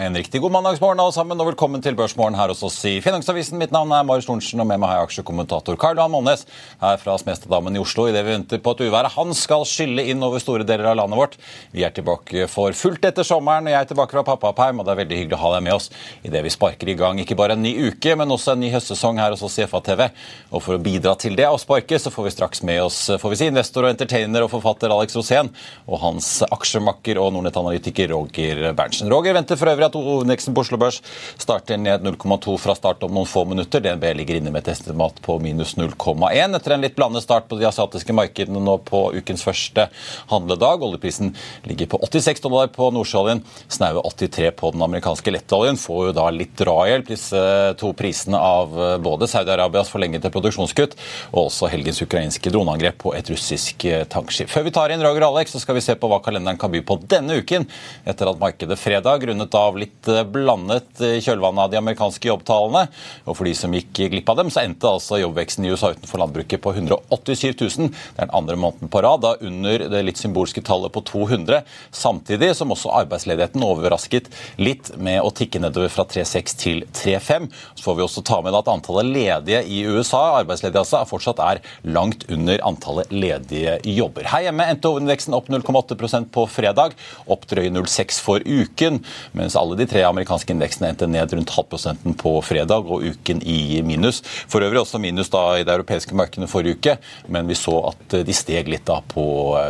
En riktig god mandagsmorgen alle sammen, og velkommen til Børsmorgen her hos oss i Finansavisen. Mitt navn er Marius Thorensen, og med meg har jeg aksjekommentator Karl Johan Månes her fra Smestadammen i Oslo idet vi venter på at uværet han skal skylle inn over store deler av landet vårt. Vi er tilbake for fullt etter sommeren, og jeg er tilbake fra pappaperm, og det er veldig hyggelig å ha deg med oss idet vi sparker i gang ikke bare en ny uke, men også en ny høstsesong her hos oss i FA-TV. Og for å bidra til det og sparke, så får vi straks med oss får vi si, investor og entertainer og forfatter Alex Rosén og hans aksjemakker og Nordnett-analytiker Roger Berntsen. Roger venter for øvrig at hovedindeksen på Oslo Børs starter ned 0,2 fra start om noen få minutter. DNB ligger inne med et estimat på minus 0,1 etter en litt blandet start på de asiatiske markedene nå på ukens første handledag. Oljeprisen ligger på 86 dollar på nordsjøoljen, snaue 83 på den amerikanske lettoljen. Får jo da litt drahjelp, disse to prisene av både Saudi-Arabias forlengede produksjonskutt og også helgens ukrainske droneangrep på et russisk tankskip. Før vi tar inn Roger Alex, så skal vi se på hva kalenderen kan by på denne uken, etter at markedet fredag grunnet av litt eh, blandet i kjølvannet av de amerikanske jobbtallene. Og for de som gikk glipp av dem, så endte altså jobbveksten i USA utenfor landbruket på 187 000. Det er den andre måneden på rad, da under det litt symbolske tallet på 200. Samtidig som også arbeidsledigheten overrasket litt med å tikke nedover fra 3,6 til 3,5. Så får vi også ta med at antallet ledige i USA arbeidsledige altså, fortsatt er langt under antallet ledige jobber. Her hjemme endte hovedindeksen opp 0,8% på fredag, opp drøye 0,6 for uken. mens alle alle de tre amerikanske indeksene endte ned rundt halvprosenten på fredag og uken i minus. For øvrig også minus da i det europeiske markedet forrige uke, men vi så at de steg litt da på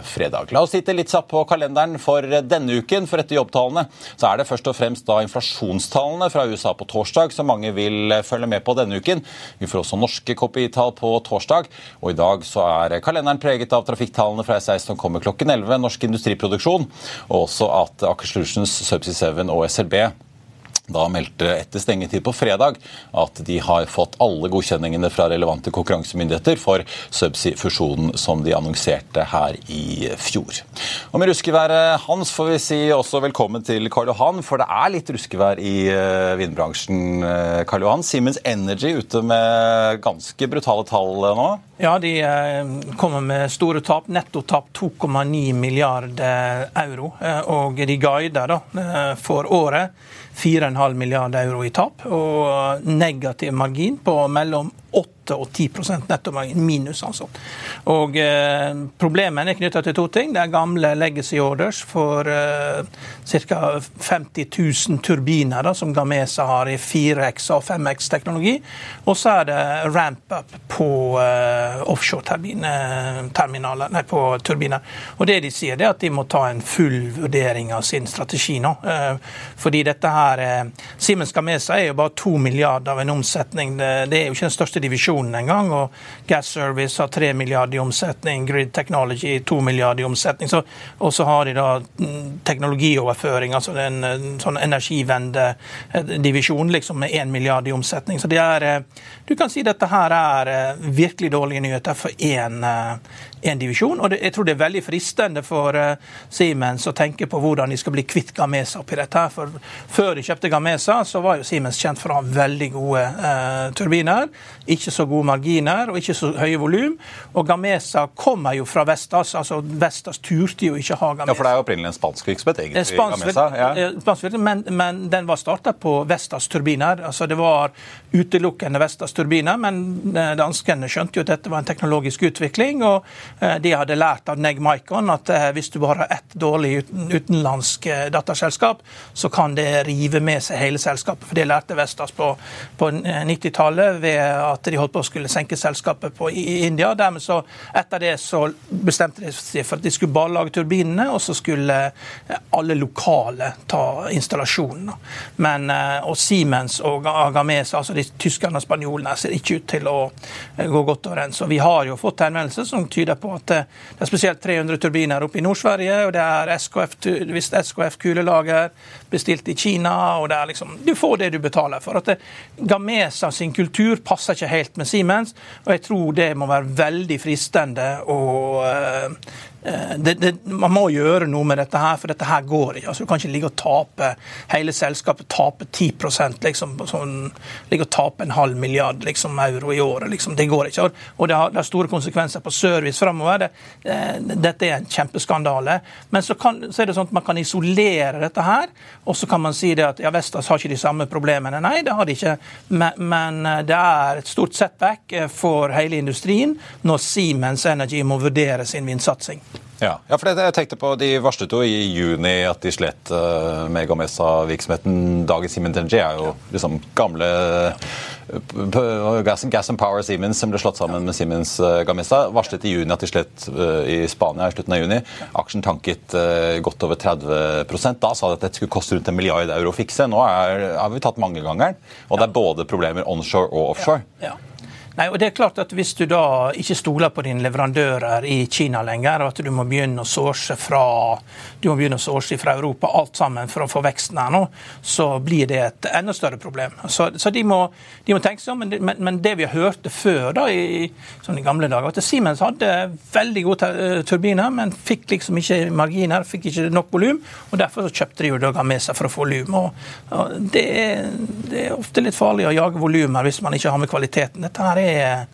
fredag. La oss sitte litt satt på kalenderen for denne uken, for etter jobbtallene så er det først og fremst da inflasjonstallene fra USA på torsdag som mange vil følge med på denne uken. Vi får også norske KPI-tall på torsdag, og i dag så er kalenderen preget av trafikktallene fra S16 som kommer klokken 11, norsk industriproduksjon, og også at Aker Solutions, Subsea 7 og bear. Da meldte etter stengetid på fredag at de har fått alle godkjenningene fra relevante konkurransemyndigheter for Subsea-fusjonen som de annonserte her i fjor. Og Med ruskeværet hans får vi si også velkommen til Karl Johan, for det er litt ruskevær i eh, vindbransjen. Eh, Karl Johan, Siemens Energy ute med ganske brutale tall nå? Ja, de eh, kommer med store tap. Nettotap 2,9 milliarder euro. Og de guider da, for året 4,5 milliarder euro i tap og negativ margin på mellom 8 og 10% nettomargin minus. altså. Og eh, Problemene er knytta til to ting. Det er gamle legacy orders for eh, ca. 50 000 turbiner da, som Gamesa har i 4X og 5X-teknologi. Og så er det ramp-up på eh, offshore-terminaler, nei, på turbiner. Og Det de sier, det er at de må ta en full vurdering av sin strategi nå. Eh, fordi dette her eh, Siemens Gamesa er jo bare 2 milliarder av en omsetning. Det, det er jo ikke den største divisjonen engang. Og Gas Service har 3 milliarder i omsetning, Grid Technology 2 milliarder i omsetning. Og så har de da mm, teknologioverføring, altså en sånn energivendedivisjon liksom med 1 milliard i omsetning. Så det er eh, Du kan si dette her er eh, virkelig dårlige nyheter for én én divisjon. Og jeg tror det er veldig fristende for Siemens å tenke på hvordan de skal bli kvitt Gamesa oppi dette. her, For før de kjøpte Gamesa, så var jo Siemens kjent for å ha veldig gode eh, turbiner. Ikke så gode marginer og ikke så høye volum. Og Gamesa kommer jo fra Vestas. altså Vestas turte jo ikke ha Gamesa. Ja, For det er jo opprinnelig en spansk virksomhet, egentlig? Spansk, Gamesa, ja. Spansk, men, men, den var starta på Vestas turbiner. altså Det var utelukkende Vestas turbiner, men danskene skjønte jo at dette var en teknologisk utvikling. og de hadde lært av Neg Maikon at hvis du bare har ett dårlig utenlandsk datterselskap, så kan det rive med seg hele selskapet. For det lærte Vestas på, på 90-tallet ved at de holdt på å skulle senke selskapet på, i India. Dermed så, Etter det så bestemte de seg for at de skulle bare lage turbinene, og så skulle alle lokale ta installasjonen. Men, eh, og Siemens og Agames, altså de tyskerne og spanjolene, ser ikke ut til å eh, gå godt overens. Så vi har jo fått henvendelser som tyder på at eh, det er spesielt 300 turbiner oppe i Nord-Sverige, og det er SKF, SKF kulelager bestilt i Kina. og det er liksom, Du får det du betaler for. at Gamesa sin kultur passer ikke helt med Siemens, og jeg tror det må være veldig fristende å Eh, det, det, man må gjøre noe med dette her, for dette her går ikke. Altså, du kan ikke ligge og tape hele selskapet tape 10 liksom, sånn, ligge og tape en halv milliard liksom, euro i året. Liksom. Det går ikke. Og det har, det har store konsekvenser på service framover. Det, eh, dette er en kjempeskandale. Men så, kan, så, er det sånn at man kan isolere dette her, og så kan man si det at ja, Vestas har ikke de samme problemene. Nei, det har de ikke. Men, men eh, det er et stort setback for hele industrien når Siemens Energy må vurdere sin vindsatsing. Ja, ja for det, jeg tenkte på, De varslet jo i juni at de slet uh, med Gamesa-virksomheten. Dagens Siemens Energy er jo liksom gamle uh, Gas, Gas, and Power Siemens som ble slått sammen med Siemens uh, Gamesa. Varslet i juni at de slet i Spania i slutten av juni. Aksjen tanket godt over 30% Da sa de at dette skulle koste rundt en milliard euro å fikse. Nå har vi tatt mangegangeren, og det er både problemer onshore og offshore. Ja, ja. Nei, og det er klart at Hvis du da ikke stoler på dine leverandører i Kina lenger, og at du må begynne å source fra fra Europa alt sammen for å få veksten her nå, så blir det et enda større problem. Så, så de, må, de, må, tenke seg om. Men, men, men, det vi hørte før, da, i, sånn i gamle dager, at Siemens hadde veldig gode turbiner, men fikk liksom ikke marginer, fikk ikke nok volum. og Derfor så kjøpte de jo da med seg for å få volum. Og, og det, er, det, er, ofte litt farlig å jage volumer hvis man ikke har med kvaliteten. Dette her er er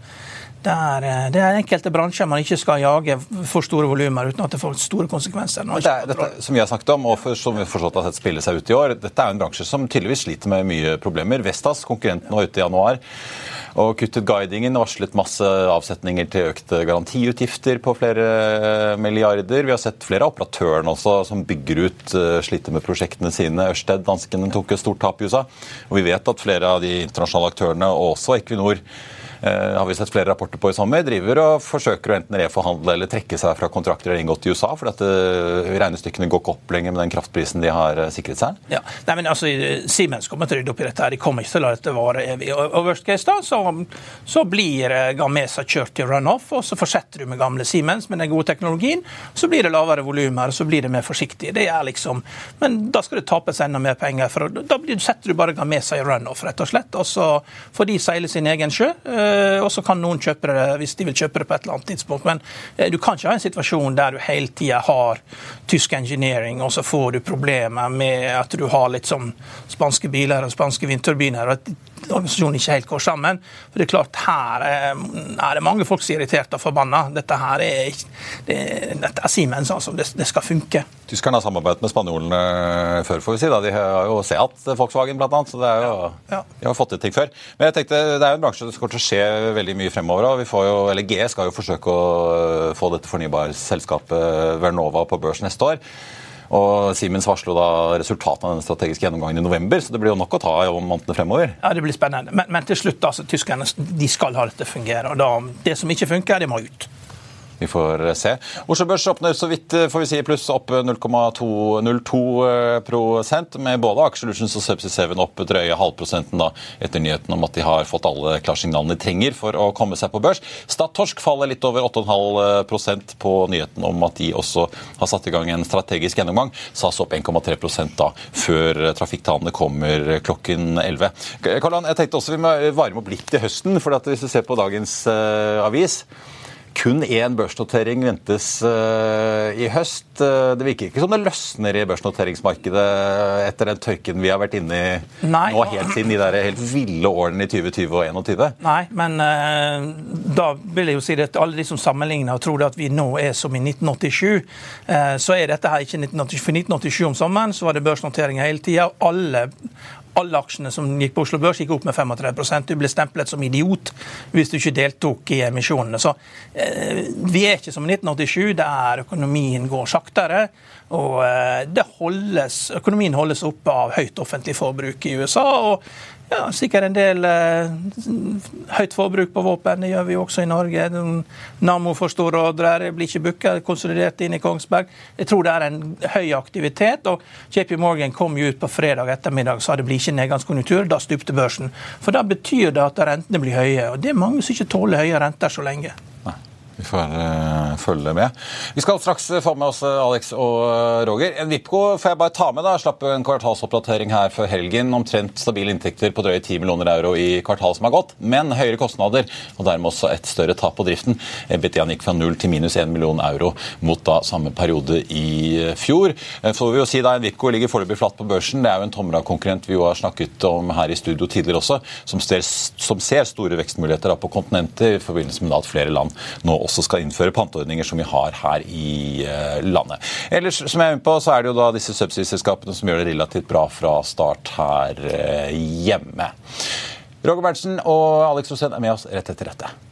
det er, det er, enkelte bransjer man ikke skal jage for store volumer uten at det får store konsekvenser. Det er, dette, som vi har snakket om, og for, som vi forstått har sett spille seg ut i år, dette er en bransje som tydeligvis sliter med mye problemer. Vestas, konkurrenten, var ute i januar og kuttet guidingen, varslet masse avsetninger til økte garantiutgifter på flere milliarder. Vi har sett flere av operatørene også som bygger ut, eh, sliter med prosjektene sine. Ørsted, danskene, tok et stort tap i USA. Og vi vet at flere av de internasjonale aktørene, og også Equinor, Eh, har vi sett flere rapporter på i sommer, driver og forsøker å enten reforhandle eller trekke seg fra kontrakter de har inngått i USA, fordi at eh, regnestykkene går ikke opp lenger med den kraftprisen de har eh, sikret seg? Ja, Nei, men altså, Siemens kommer til å rydde opp i dette. her, De kommer ikke til å la dette vare evig. Og worst case da, så, så blir Gamesa kjørt til runoff, og så fortsetter du med gamle Siemens med den gode teknologien. Så blir det lavere volumer, og så blir det mer forsiktig. Det er liksom, Men da skal det tapes enda mer penger. for Da setter du bare Gamesa i runoff, rett og slett. Og så får de seile sin egen sjø. Eh, og så kan noen kjøpe det hvis de vil kjøpe det på et eller annet tidspunkt. Men eh, du kan ikke ha en situasjon der du hele tida har tysk engineering, og så får du problemer med at du har litt sånn spanske biler og spanske vindturbiner. og at organisasjonen ikke helt går sammen. For det er klart, Her er det mange folk som er irritert og forbanna. Dette her er, det, dette er Siemens, altså. Det, det, skal funke. Tyskerne har samarbeidet med spanjolene før, får vi si. da. De har jo Seat Volkswagen, blant annet. Så det er jo, ja, ja. de har fått til ting før. Men jeg tenkte, det er jo en bransje som kommer til å skje veldig mye fremover. og vi får jo, eller G skal jo forsøke å få dette fornybarselskapet Vernova på børs neste år. Og Siemens varslo da resultatene av den strategiske gjennomgangen i november, så det blir jo nok å ta om månedene fremover. Ja, det blir spennende. Men, men til slutt, altså, tyskerne de skal ha dette til å fungere. og da, Det som ikke funker, det må ut. Vi får eh, se. Oslo Børs åpner så vidt eh, får vi si, pluss opp 0,202 eh, med både Aksjelutions og Subsea Seven opp drøye halvprosenten da, etter nyheten om at de har fått alle klarsignalene de trenger for å komme seg på børs. Statorsk faller litt over 8,5% på nyheten om at de også har satt i gang en strategisk gjennomgang. SAS opp 1,3% da, før trafikktallene kommer klokken 11. Karlan, jeg tenkte også vi må varme opp litt til høsten. for hvis du ser på dagens avis Kun én børsnotering ventes uh, i høst. Uh, det virker ikke som det løsner i børsnoteringsmarkedet etter den tørken vi har vært inne i Nei. nå helt siden de der helt ville årene i 2020 og 2021. Nei, men da vil jeg jo si at alle de som sammenligner og tror at vi nå er som i 1987, så er dette her ikke 1987. For 1987 om sommeren så var det børsnoteringer hele tida. Alle alle aksjene som gikk på Oslo Børs, gikk opp med 35% Du ble stemplet som idiot hvis du ikke deltok i emisjonene. Så eh, Vi er ikke som i 1987, der økonomien går saktere. Og eh, holdes, økonomien holdes oppe av høyt offentlig forbruk i USA. og ja, sikkert en del eh, høyt forbruk på våpen. Det gjør vi også i Norge. Nammo får store ordrer, blir ikke booka, konsolidert inn i Kongsberg. Jeg tror det er en høy aktivitet. og JP Morgan kom jo ut på fredag ettermiddag og sa det blir ikke nedgangskonjunktur. Da stupte børsen. For da betyr det at rentene blir høye. og Det er mange som ikke tåler høye renter så lenge. Vi får uh, følge med. Vi skal straks få med oss eh, Alex og eh, Roger. En Vipco får jeg bare ta med. da, Slapp en kvartalsoppdatering her før helgen. Omtrent stabile inntekter på drøye 10 millioner euro i kvartalet som har gått, men høyere kostnader og dermed også et større tap på driften. ebitda gikk fra null til minus 1 million euro mot da samme periode i fjor. Så vil vi jo si da En Vipco ligger foreløpig flatt på børsen. Det er jo en Tomra-konkurrent vi jo har snakket om her i studio tidligere også, som ser, som ser store vekstmuligheter da på kontinentet i forbindelse med at flere land nå også skal innføre panteordninger som vi har her i eh, landet. Ellers som jeg er med på, så er det jo da disse subsidieselskapene som gjør det relativt bra fra start her eh, hjemme. Roger Berntsen og Alex Rosén er med oss rett etter dette.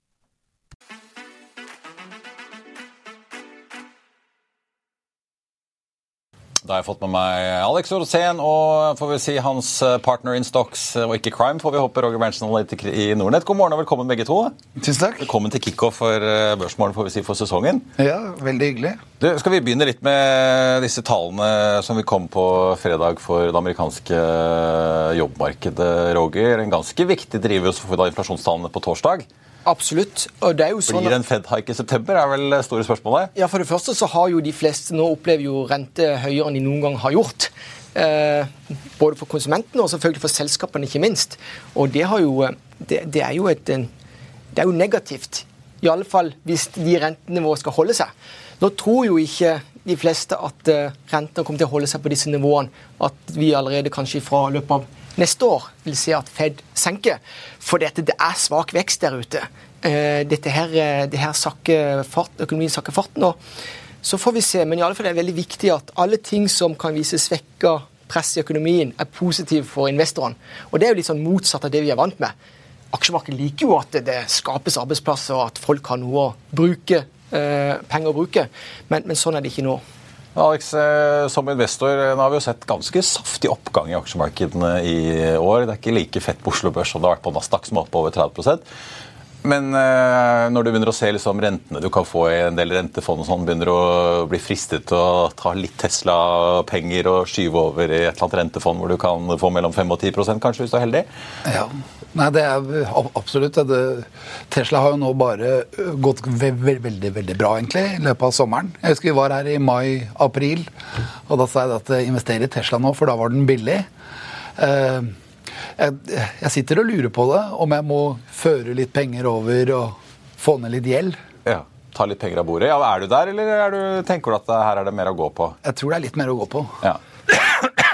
Da har jeg fått med meg Alex Rosén og får vi si hans eh, partner in stocks, eh, og ikke crime, får vi håpe, Roger Berntsen i Nordnett. God morgen og velkommen, begge to. Tusen takk. Velkommen til kickoff for børsmorgen børsmålen får vi si, for sesongen. Ja, veldig hyggelig. Du, skal vi begynne litt med disse tallene som vi kom på fredag for det amerikanske jobbmarkedet, Roger? En ganske viktig driver, da inflasjonstallene på torsdag. Absolutt. Og det er jo sånn Blir det en Fed-hike i september, er vel store spørsmålet? Ja, For det første så har jo de fleste nå opplever jo rente høyere enn de noen gang har gjort. Eh, både for konsumentene og selvfølgelig for selskapene, ikke minst. Og det, jo, eh, det, det, er jo et, det er jo negativt. I alle fall hvis de rentenivåene skal holde seg. Nå tror jo ikke de fleste at uh, rentene kommer til å holde seg på disse nivåene. At vi allerede kanskje fra løpet av neste år vil se at Fed senker. For dette, det er svak vekst der ute. Eh, dette her, eh, det her sakker fart, økonomien sakker fart nå. Så får vi se. Men i alle fall er det veldig viktig at alle ting som kan vise svekka press i økonomien, er positive for investorene. Og det er jo litt sånn motsatt av det vi er vant med. Aksjemarkedet liker jo at det skapes arbeidsplasser, og at folk har noe å bruke, eh, penger å bruke. Men, men sånn er det ikke nå. Alex, eh, som investor, eh, nå har vi jo sett ganske saftig oppgang i aksjemarkedene i år. Det er ikke like fett på Oslo Børs som det har vært på Nasdaq, som er oppe over 30% Men øh, når du begynner å se liksom, rentene du kan få i en del rentefond, og sånn, begynner du å bli fristet til å ta litt Tesla-penger og skyve over i et eller annet rentefond hvor du kan få mellom 5 og 10% kanskje, hvis du er heldig? Ja, Nei, det er absolutt. Det, Tesla har jo nå bare gått veldig, veldig, veldig bra, egentlig, i løpet av sommeren. Jeg husker vi var her i mai-april, og da sa jeg at jeg investerer i Tesla nå, for da var den billig. Uh, jeg, jeg, sitter og lurer på det, om jeg må føre litt penger over og få ned litt gjeld. Ja, Ta litt penger av bordet. Ja, Er du der, eller du, tenker du at her er det mer å gå på? Jeg tror det er litt mer å gå på. Ja.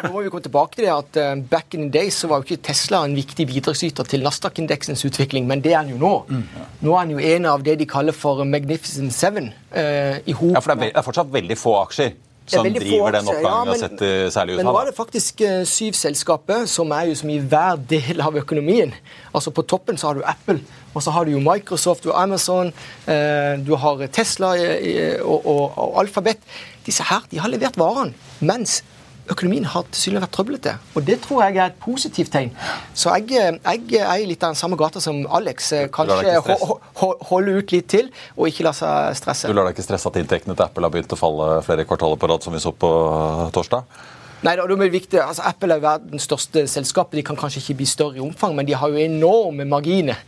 Nå må vi komme tilbake til det at uh, Back in the days så var jo ikke Tesla en viktig bidragsyter til Nasdaq-indeksens utvikling, men det er han jo nå. Mm, ja. Nå er han jo en av det de kaller for Magnificent Seven. i Uh, ja, for det er, det er fortsatt veldig få aksjer som driver den oppgangen ja, sett eh, særlig ut. Men nå er det faktisk uh, syv selskaper som er jo som i hver del av økonomien. Altså På toppen så har du Apple, og så har du jo Microsoft, du har Amazon, uh, du har Tesla uh, og, og, og, Alphabet. Disse her de har levert varene. Mens økonomien har tilsynelatende vært trøblete. Og det tror jeg er et positivt tegn. Så jeg, jeg er litt av den samme gata som Alex. Kanskje holde ut litt til og ikke la seg stresse. Du lar deg ikke stresse at inntektene til Apple har begynt å falle flere kvartaler på rad, som vi så på torsdag? Nei, det er viktig. Altså, Apple er verdens største selskap. De kan kanskje ikke bli større i omfang, men de har jo enorme marginer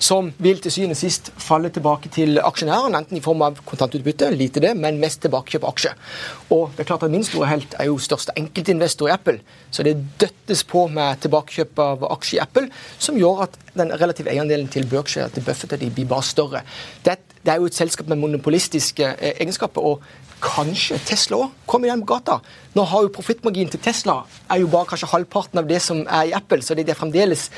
som vil til syvende og sist falle tilbake til aksjonæren, enten i form av kontantutbytte, lite det, men mest tilbakekjøp av aksjer. Og det er klart at Min store helt er jo største enkeltinvestor i Apple, så det døttes på med tilbakekjøp av aksjer i Apple, som gjør at den relative eierandelen til Berkshire til Buffett de blir bare større. Det, det er jo et selskap med monopolistiske eh, egenskaper. og Kanskje Tesla òg kommer i den gata. Nå har jo Profittmarginen til Tesla er jo bare kanskje halvparten av det som er i Apple, så det er fremdeles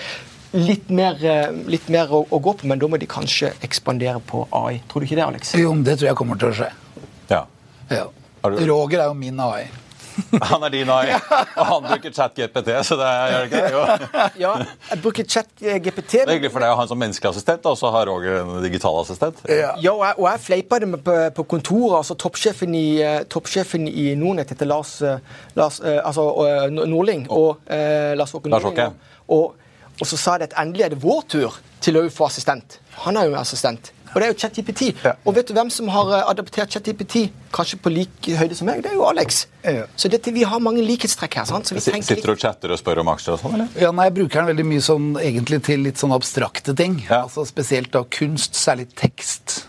litt mer, eh, litt mer å, å, gå på, men da må de kanskje ekspandere på AI. Tror du ikke det, Alex? Jo, det tror jeg kommer til å skje. Ja. ja. Roger er jo min AI. Han er din AI, og han bruker ChatGPT, så det gjør det ikke? Jo. Ja, jeg bruker ChatGPT. Det er hyggelig for deg å ha en som menneskelig assistent, og så har Roger en digital assistent. Ja, ja og jeg, og jeg fleipa det med på, på kontoret. altså Toppsjefen i, uh, toppsjefen i Nordnett heter Lars, uh, Lars altså, Nordling og Lars Åke Nordling. Og, og så sa de at endelig er det vår tur til å få assistent. Han er jo assistent. Og det er jo ChatGPT. Ja. Og vet du hvem som har eh, adaptert ChatGPT kanskje på lik høyde som meg? Det er jo Alex. Ja. Så dette, vi har mange likhetstrekk her. sant? Sitter du og chatter og spør om aksjer og sånn, eller? Ja, nei, Jeg bruker den veldig mye sånn, egentlig til litt sånn abstrakte ting. Ja. Altså Spesielt da kunst, særlig tekst.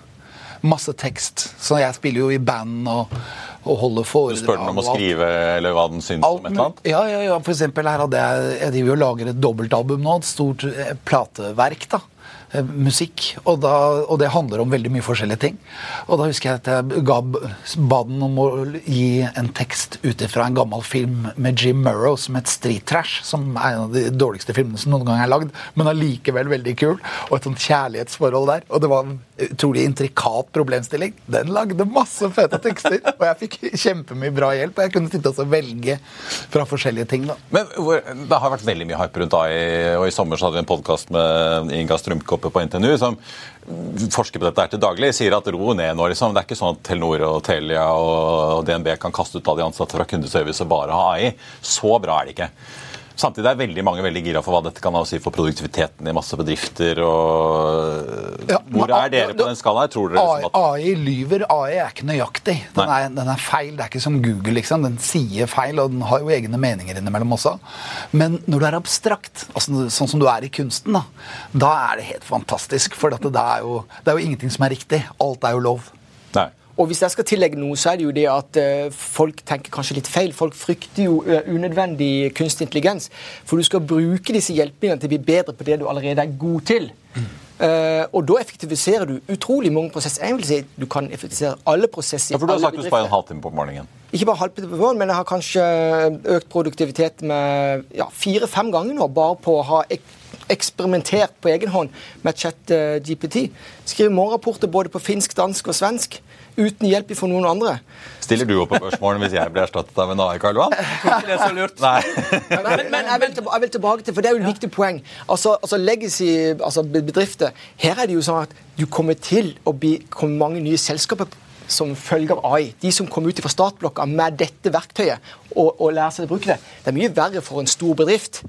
Masse tekst. Så jeg spiller jo i band og og holde foredrag. Du spør den om å skrive eller hva den syns om et eller annet? Ja, ja, ja. For eksempel her hadde jeg Jeg driver og lager et dobbeltalbum nå. Et stort eh, plateverk. da. Eh, musikk. Og, da, og, det handler om veldig mye forskjellige ting. Og da husker jeg at jeg ga, ba den om å gi en tekst ut fra en gammel film med Jim Murrow som het Street Trash, som er en av de dårligste filmene som noen gang er lagd, men allikevel veldig kul. Og et sånt kjærlighetsforhold der. Og det var en utrolig intrikat problemstilling. Den lagde masse fete tekster, og jeg fikk kjempemye bra hjelp. Og jeg kunne sitte og velge fra forskjellige ting. da. Men Det har vært veldig mye hype rundt AI, og i sommer så hadde vi en podkast med Inga Strømkopp oppe på NTNU, som forsker på dette her til daglig, sier at ro ned nå. Liksom. Det er ikke sånn at Telenor og Telia og DNB kan kaste ut alle de ansatte fra kundeservice og bare ha AI. Så bra er det ikke. Samtidig er veldig mange veldig gira for hva dette kan ha å si for produktiviteten i masse bedrifter. og ja, Hvor er dere på den skalaen? Tror dere liksom at... AI lyver. AI er ikke nøyaktig. Den er, den er, feil. Det er ikke som Google. liksom. Den sier feil, og den har jo egne meninger innimellom også. Men når du er abstrakt, altså sånn som du er i kunsten, da, da er det helt fantastisk. For det er, jo, det er jo ingenting som er riktig. Alt er jo lov. Og hvis jeg skal tillegge noe, så er det jo det at uh, folk tenker kanskje litt feil. Folk frykter jo uh, unødvendig kunstig intelligens. For du skal bruke disse hjelpemidlene til å bli bedre på det du allerede er god til. Mm. Uh, og da effektiviserer du utrolig mange prosesser. Jeg vil si Du kan effektivisere alle prosesser. Ja, for Du har sagt du sparer en halvtime på morgenen. Ikke bare halvtime på morgenen, men jeg har kanskje økt produktivitet med ja, fire-fem ganger nå, bare på å ha eksperimentert på egen hånd med chat-GPT. Skriver morgenrapporter både på finsk, dansk og svensk uten hjelp fra noen andre. Stiller du opp på spørsmålene hvis jeg blir erstattet av en AI, Karl Johan? Det er så lurt. men, men jeg, vil tilbake, jeg, vil tilbake, til, for det er jo et viktig poeng. Altså, altså legacy, altså bedrifter. Her er det jo sånn at du kommer til å bli kommer mange nye selskaper som følge av AI. De som kommer ut fra startblokka med dette verktøyet og, og lærer seg å bruke det. Det er mye verre for en stor bedrift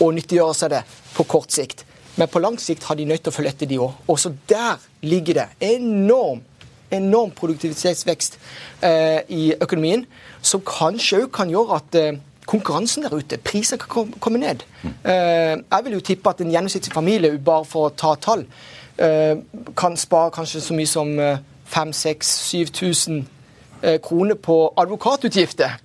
å nyttiggjøre seg det på kort sikt Men på lang sikt har de nødt til å følge etter, de òg. Også der ligger det enorm, enorm produktivitetsvekst eh, i økonomien, som kanskje òg kan gjøre at eh, konkurransen der ute, prisene kan komme ned. Eh, jeg vil jo tippe at en gjennomsnittlig familie, bare for å ta tall, eh, kan spare kanskje så mye som 5000-7000 eh, kroner på advokatutgifter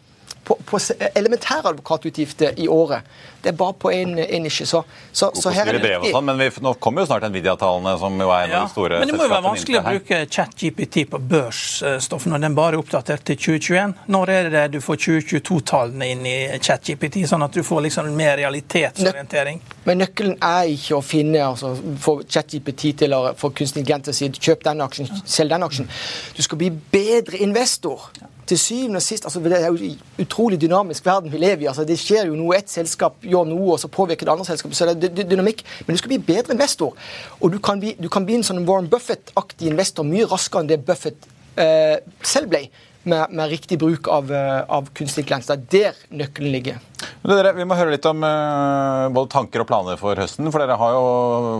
på, på elementære advokatutgifter i året. Det er bare på én nisje. Så, så, så her er det brev og sånn, Men vi, nå kommer jo snart Nvidia-tallene, som jo er en av de store Men det må jo være vanskelig å bruke ChatGPT på børsstoff når den bare er oppdatert til 2021. Når er det du får 2022-tallene inn i ChatGPT, sånn at du får liksom mer realitetsorientering? Men nøkkelen er ikke å finne altså, få ChatGPT til å få kunstig intelligens til å si kjøp den aksjen, selg den aksjen. Du skal bli bedre investor til syvende og sist altså Det er jo utrolig dynamisk verden vi lever i. altså Det skjer jo noe, ett selskap gjør noe, og så påvirker det andre selskapet. Så det er dynamikk. Men du skal bli bedre investor. Og du kan bli, du kan bli en sånn Warren Buffett-aktig investor mye raskere enn det Buffett eh, selv ble med, med, riktig bruk av, eh, av kunstig intelligens. Det er der nøkkelen ligger. Dere, vi må høre litt om uh, både tanker og planer for høsten. For dere har jo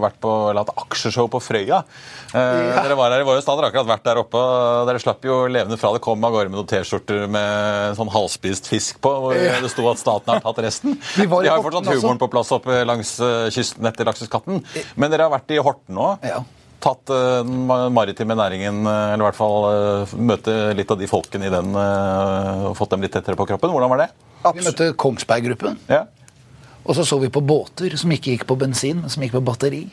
vært på, eller hatt aksjeshow på Frøya. Uh, ja. Dere var her i våre stader, akkurat vært der oppe. Dere slapp jo levende fra det kom av gårde med noen T-skjorter med sånn halvspist fisk på, hvor ja. det sto at staten har tatt resten. De har jo fortsatt humoren på plass oppe langs kysten etter lakseskatten. Men dere har vært i Horten òg. Ja tatt den maritime næringen, eller i hvert fall møte litt av de folkene i den og fått dem litt tettere på kroppen. Hvordan var det? Vi møtte Kongsberg-gruppen. Ja. Og så så vi på båter som ikke gikk på bensin, men som gikk på batteri.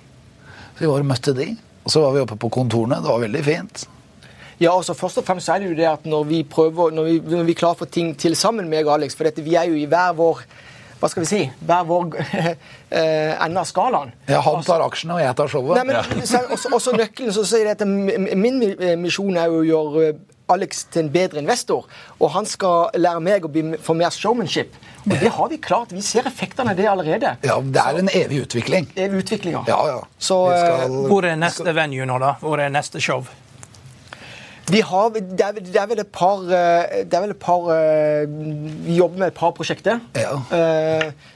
Så vi var og møtte de. Og så var vi oppe på kontorene. Det var veldig fint. Ja, altså Først og fremst er det jo det at når vi prøver, når vi, når vi klarer å få ting til sammen, meg og Alex For dette, vi er jo i hver vår hva skal vi si, hver vår eh, ende av skalaen. Ja, Han tar aksjene, og jeg tar showet. Nei, men ja. også, også, nøkkelen så sier det at Min misjon er jo å gjøre Alex til en bedre investor. Og han skal lære meg å bli, få mer showmanship. Og det har vi klart. Vi ser effektene av det allerede. Ja, Det er en evig utvikling. Evig utvikling, ja. ja, ja. Så, skal... Eh, Hvor er neste venue nå, da? Hvor er neste show? Vi har, det, er, det er vel et par, eh, det er vel et par eh, Vi jobber med et par prosjekter. Ja.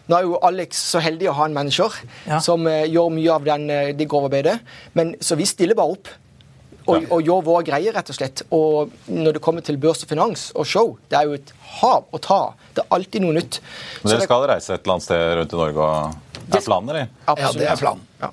Nå er jo Alex så heldig å ha en manager ja. som gjør mye av den, det grovarbeidet. Men, så vi stiller bare opp og, og gjør våre greier, rett og slett. Og når det kommer til børs og finans og show, det er jo et hav å ta. Det er alltid noe nytt. Men dere skal reise et eller annet sted rundt i Norge og Det er planen, eller? Ja, det er planen. Ja.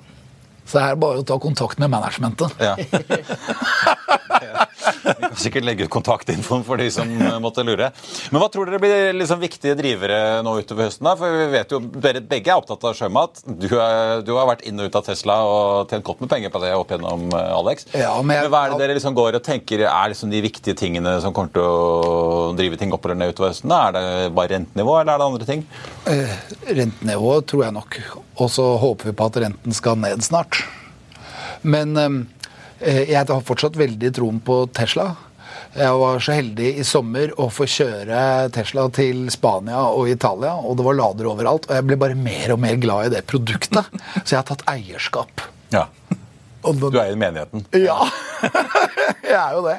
Så det er bare å ta kontakt med managementet. Ja. Vi kan sikkert legge ut kontaktinfoen for de som måtte lure. Men hva tror dere blir liksom viktige drivere nå utover høsten? da? For vi vet jo, Dere begge er opptatt av sjømat. Du, er, du har vært inn og ut av Tesla og tjent godt med penger på det opp gjennom eh, Alex. Ja, men, men Hva er det dere liksom går og tenker er liksom de viktige tingene som kommer til å drive ting opp eller ned utover høsten? da? Er det bare rentenivå, eller er det andre ting? Uh, rentenivå tror jeg nok. Og så håper vi på at renten skal ned snart. Men um, jeg har fortsatt veldig troen på Tesla. Jeg var så heldig i sommer å få kjøre Tesla til Spania og Italia, og det var lader overalt. Og jeg ble bare mer og mer glad i det produktet. Så jeg har tatt eierskap. Ja. Du er i menigheten? Ja, jeg er jo det.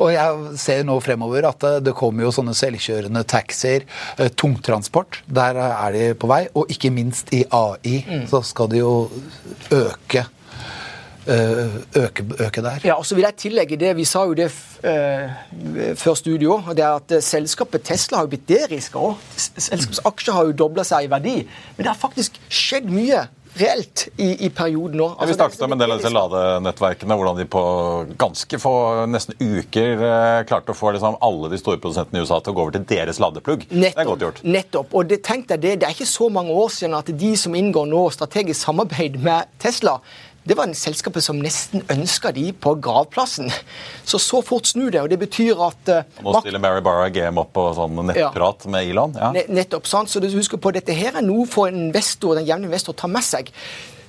Og jeg ser nå fremover at det kommer jo sånne selvkjørende taxier, eh, tungtransport. Der er de på vei. Og ikke minst i AI mm. så skal de jo øke Eh, øke, øke, der. Ja, og så vil jeg tillegge det, Vi sa jo det uh, før studio. det er at uh, Selskapet Tesla har jo blitt deriska òg. Selskapsaksjer har jo dobla seg i verdi. Men det har faktisk skjedd mye reelt i, i perioden nå. Altså, vi snakket om en del av disse ladenettverkene, hvordan de på ganske få nesten uker eh, klarte å få liksom, alle de store produsentene i USA til å gå over til deres ladeplugg. Nettopp, det er godt gjort. Nettopp. Og det, tenk deg det, det er ikke så mange år siden at de som inngår nå strategisk samarbeid med Tesla, det var en selskapet som nesten ønska de på gravplassen. Så så fort snur det, og det betyr at uh, Nå stiller Mary Barra Game opp på sånn nettprat ja. med Elon? Ja. Nettopp. sant? Så du husker på Dette her er noe for en investor, den jevne investor å ta med seg.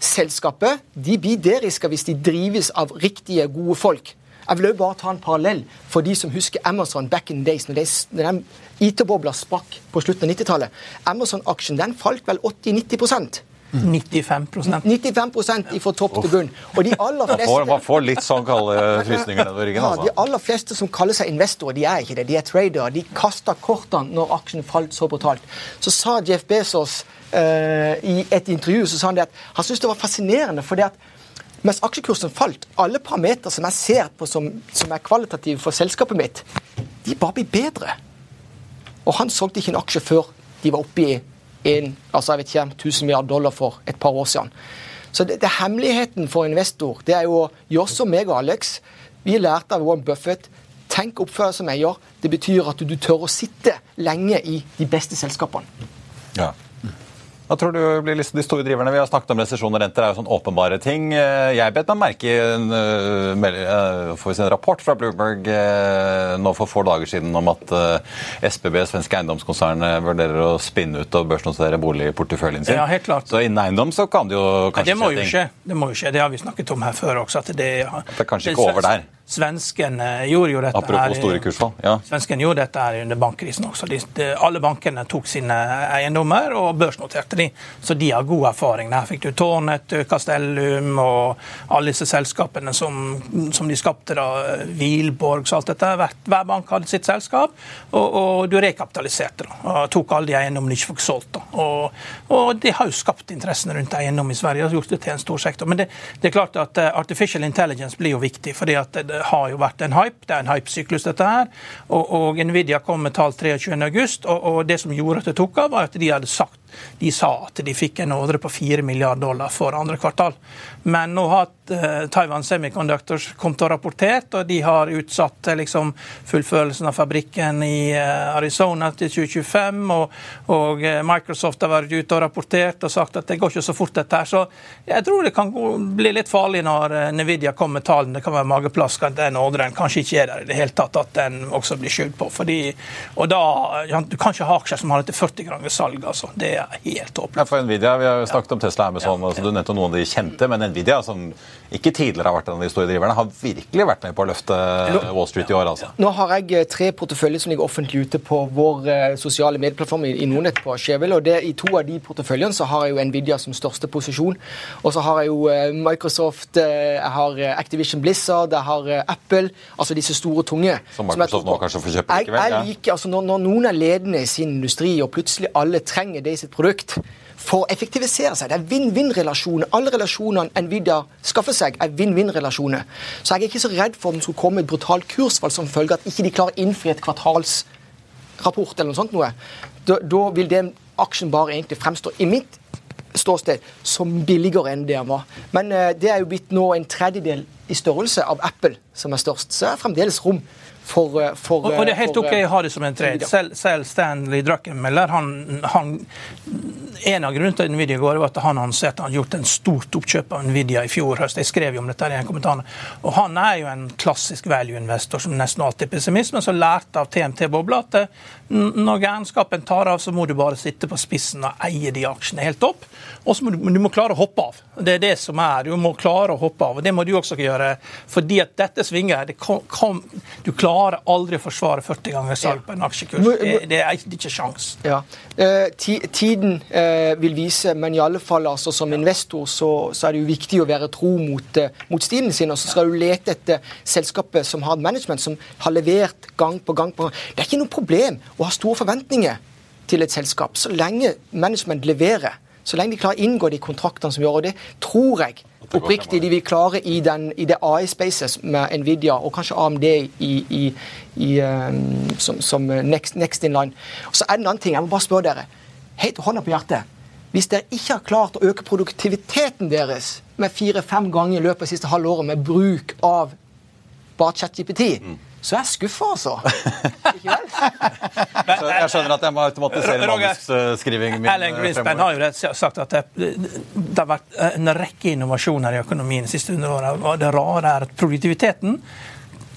Selskapet de blir deriska hvis de drives av riktige, gode folk. Jeg vil jo bare ta en parallell for de som husker Amazon back in the days. når, de, når IT-bobla sprakk på slutten av 90-tallet. Amazon-aksjen den falt vel 80-90 95% 95% fra topp til bunn. Og de aller Man får, man får litt sånn kalde frysninger nedover ryggen. ja, de altså. aller fleste som kaller seg investorer, de er ikke det. De er tradere. De kasta kortene når aksjen falt så brutalt. Så sa Jeff Bezos uh, i et intervju så sa han det at han syntes det var fascinerende. fordi at mens aksjekursen falt, alle parametere som jeg ser på som, som er kvalitative for selskapet mitt, de bare blir bedre. Og han solgte ikke en aksje før de var oppe i en, altså jeg vet ikke, 1000 milliarder dollar for et par år siden. Så det, det Hemmeligheten for investor det er jo gjøre som meg og Alex. Vi lærte av Warren Buffett. Tenk oppfør deg som eier. Det betyr at du, du tør å sitte lenge i de beste selskapene. Ja. Hva tror du blir liksom de store driverne? Vi har snakket om resesjon og renter. er jo sånn åpenbare ting. Eh, Jeg bet meg merke i en, eh, eh, en rapport fra Bloomberg nå for få dager siden om at SBB, svenske eiendomskonsern, vurderer å spinne ut og børsnotere boligporteføljen sin. Ja, helt klart. Så innen eiendom så kan det jo kanskje skje ting. Det må jo skje. Det har vi snakket om her før også. At det, Det er kanskje ikke over der. Svenskene gjorde jo dette Apropos her store kursfall. Ja. Svensken gjorde dette her under bankkrisen også. De, de, alle bankene tok sine eiendommer og børsnoterte de. Så de har god erfaring. Der fikk du Tårnet, Castellum og alle disse selskapene som, som de skapte. da, Wilborg og alt dette. Hver, hver bank hadde sitt selskap, og, og du rekapitaliserte. da, og Tok alle de eiendommene de ikke fikk solgt. da. Og, og det har jo skapt interessen rundt eiendom i Sverige. og gjort det til en stor sektor. Men det, det er klart at eh, artificial intelligence blir jo viktig. fordi at det, det har jo vært en hype. Det er en hypesyklus, dette her. Og, og Nvidia kom med tall 23.8, og, og det som gjorde at det tok av, var at de hadde sagt de sa at de fikk en ordre på 4 milliarder dollar for andre kvartal. Men nå har eh, Taiwan Semiconductors kommet og rapportert, og de har utsatt eh, liksom, fullførelsen av fabrikken i eh, Arizona til 2025. Og, og Microsoft har vært ute og rapportert og sagt at det går ikke så fort, dette her. Så jeg tror det kan bli litt farlig når Nvidia kommer med tallene. Det kan være mageplask at den ordren kanskje ikke er der i det hele tatt, at den også blir skyldt på. Fordi, og da, Du kan ikke ha aksjer som har dette til 40 ganger salg. altså. Det er helt håpløst. Ja, for Nvidia, Vi har jo snakket om Tesla og Amazon. altså Du nevnte noen av de kjente, men Nvidia, som ikke tidligere har vært en av de store driverne, har virkelig vært med på å løfte Wall Street i år. altså. Nå har jeg eh, tre porteføljer som ligger offentlig ute på vår eh, sosiale medieplattform i, Nordnett på Skjevel. og det, I to av de porteføljene så har jeg jo Nvidia som største posisjon. Og så har jeg jo eh, Microsoft, jeg har Activision Blizzard, jeg har Apple. Altså disse store, tunge. Som Microsoft tror nå kanskje får kjøpe likevel, Jeg, jeg liker, altså når, når noen er ledende i sin industri, og plutselig alle trenger det i sitt produkt for å effektivisere seg. Det er vinn-vinn-relasjoner. Alle relasjonene Nvidia skaffer seg, er vinn-vinn-relasjoner. Så jeg er ikke så redd for om det skulle komme et brutalt kursfall som følge at ikke de klarer å innfri et kvartalsrapport eller noe sånt. noe. Da, da vil den aksjen bare egentlig fremstå i mitt ståsted som billigere enn det den var. Men eh, det er jo blitt nå en tredjedel i størrelse av Apple som er størst. Så det er fremdeles rom for, eh, for Og, og det er helt for, OK eh, å ha det som en trade. Selv, selv Stanley Druckenmiller, han, han En av grunnene til Nvidia går, var at han annonserte han gjort en stort oppkjøp av Nvidia i fjor høst. Jeg skrev jo om dette i en kommentar. Og han er jo en klassisk value-investor som nesten alltid er pessimist, men som lærte av TMT-bobla at eh, når gærenskapen tar av, så må du bare sitte på spissen og eie de aksjene helt opp. Og så må du, du må klare å hoppe av. Det er det som er. Du må klare å hoppe av. Og det må du også gjøre. Fordi at dette svinger. Det kom, kom, du klarer aldri å forsvare 40 ganger salg på en aksjekurs. Det, det er ikke, det ikke sjans. Ja. Eh, tiden eh, vil vise, men i alle fall altså, som investor så, så er det jo viktig å være tro mot, eh, mot stilen sin. Og så skal du lete etter selskapet som har management som har levert gang på gang. på gang. Det er ikke noe problem å ha store forventninger til et selskap, så lenge management leverer. Så lenge de klarer å inngå de kontraktene som gjør, og det tror jeg oppriktig de vil klare i, den, i det AI-spacet med Nvidia og kanskje AMD i, i, i, um, som, som next, next in line. Og så er det en annen ting, jeg må bare spørre dere. Helt hånda på hjertet. Hvis dere ikke har klart å øke produktiviteten deres med fire-fem ganger i løpet av siste halve året med bruk av bare ChatGPT, så er jeg skuffa, altså. Ikke vel? Så jeg skjønner at jeg må automatisere manusskrivingen min. Alan eh, Greenspan har jo sagt at det, det har vært en rekke innovasjoner i økonomien de siste 100 åra. Det rare er at produktiviteten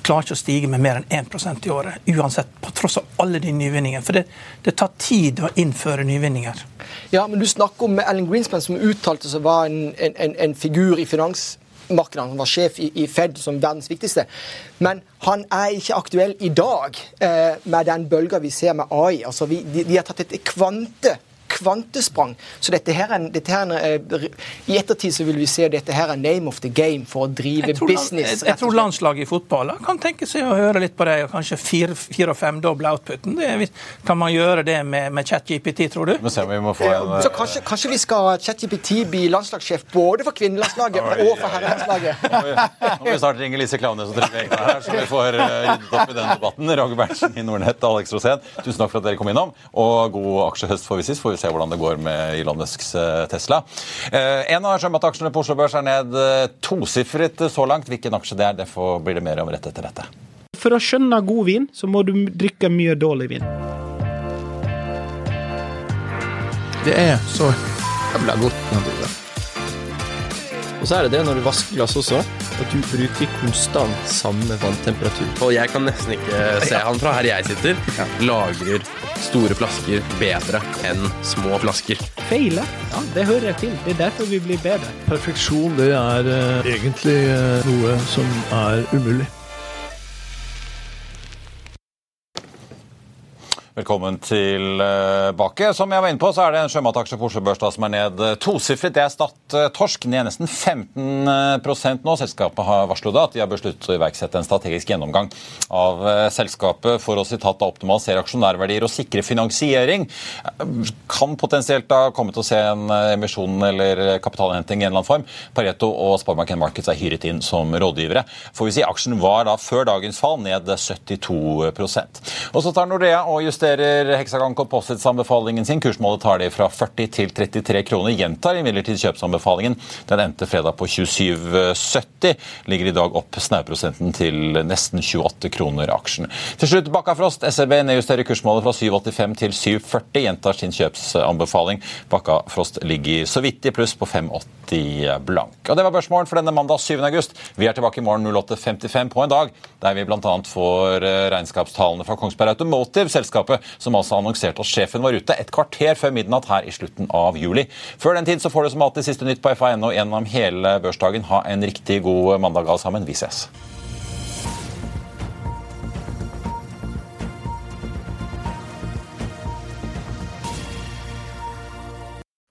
klarer ikke å stige med mer enn 1% i året. Uansett, på tross av alle de nyvinningene. For det, det tar tid å innføre nyvinninger. Ja, men du snakker om Alan Greenspan, som uttalte seg var en, en, en, en figur i finansmarkedene. Han var sjef i, i Fed som verdens viktigste. Men han er ikke aktuell i dag eh, med den bølga vi ser med AI. Altså, vi, de, de har tatt et kvante, kvantesprang. Så dette her er, dette her er, I ettertid så vil vi se at dette her er name of the game for å drive jeg tror, business. Jeg, jeg tror landslaget i fotball kan tenke seg å høre litt på det, og kanskje fire, fire og femdoble outputen. Det, kan man gjøre det med, med ChatGPT, tror du? Vi se om vi må få en, så kanskje, kanskje vi skal ha ChatGPT bli landslagssjef både for kvinnelandslaget og for herrelandslaget? Nå må vi snart ringe Lise Klaveness og Trygve Egnar her, så vi får ryddet opp i den debatten. Roger Berntsen i Nordnett Alex Rosén, tusen takk for at dere kom innom. Og god aksjehøst får vi sist, får vi se hvordan det går med Elon Musks Tesla. En av sjømataksjene på Oslo Børs er ned tosifret så langt. Hvilken aksje det er, det får, blir det mer om rett etter dette. For å skjønne god vin, så må du drikke mye dårlig vin. Det er så jævla godt. Og så er det det når du vasker glass også, at du bruker konstant samme vanntemperatur. Og jeg kan nesten ikke se han fra her jeg sitter. Lagrer store flasker bedre enn små flasker. Feile? Ja, det hører jeg til. Det er derfor vi blir bedre. Perfeksjon, det er uh, egentlig uh, noe som er umulig. Velkommen tilbake. Som jeg var inne på, så er det en sjømataksje på Oslo Børs som er ned tosifret. Det er Stad Torsk, ned nesten 15% nå. Selskapet har varslet at de har besluttet å iverksette en strategisk gjennomgang av selskapet for å sitat, optimalisere aksjonærverdier og sikre finansiering. Kan potensielt da komme til å se en emisjon eller kapitalinnhenting i en eller annen form. Pareto og Sparebank Markets er hyret inn som rådgivere. Får vi si Aksjen var da før dagens fall ned 72% Og så tar Nordea og justerer justerer Hexagon Composites anbefalingen sin. Kursmålet tar de fra 40 til 33 kroner. Gjentar imidlertid kjøpsanbefalingen. Den endte fredag på 27,70. Ligger i dag opp snauprosenten til nesten 28 kroner aksjen. Til slutt Bakkafrost. SRB nedjusterer kursmålet fra 7,85 til 7,40. Gjentar sin kjøpsanbefaling. Bakkafrost ligger så vidt i pluss på 5,80 blank. Og Det var børsmålen for denne mandag 7. august. Vi er tilbake i morgen 08.55 på en dag der vi bl.a. får regnskapstallene fra Kongsberg Automotive, selskapet som altså annonserte at sjefen var ute et kvarter før midnatt her i slutten av juli. Før den tid så får du som alltid siste nytt på FA.no gjennom hele børsdagen. Ha en riktig god mandag alle sammen. Vi ses.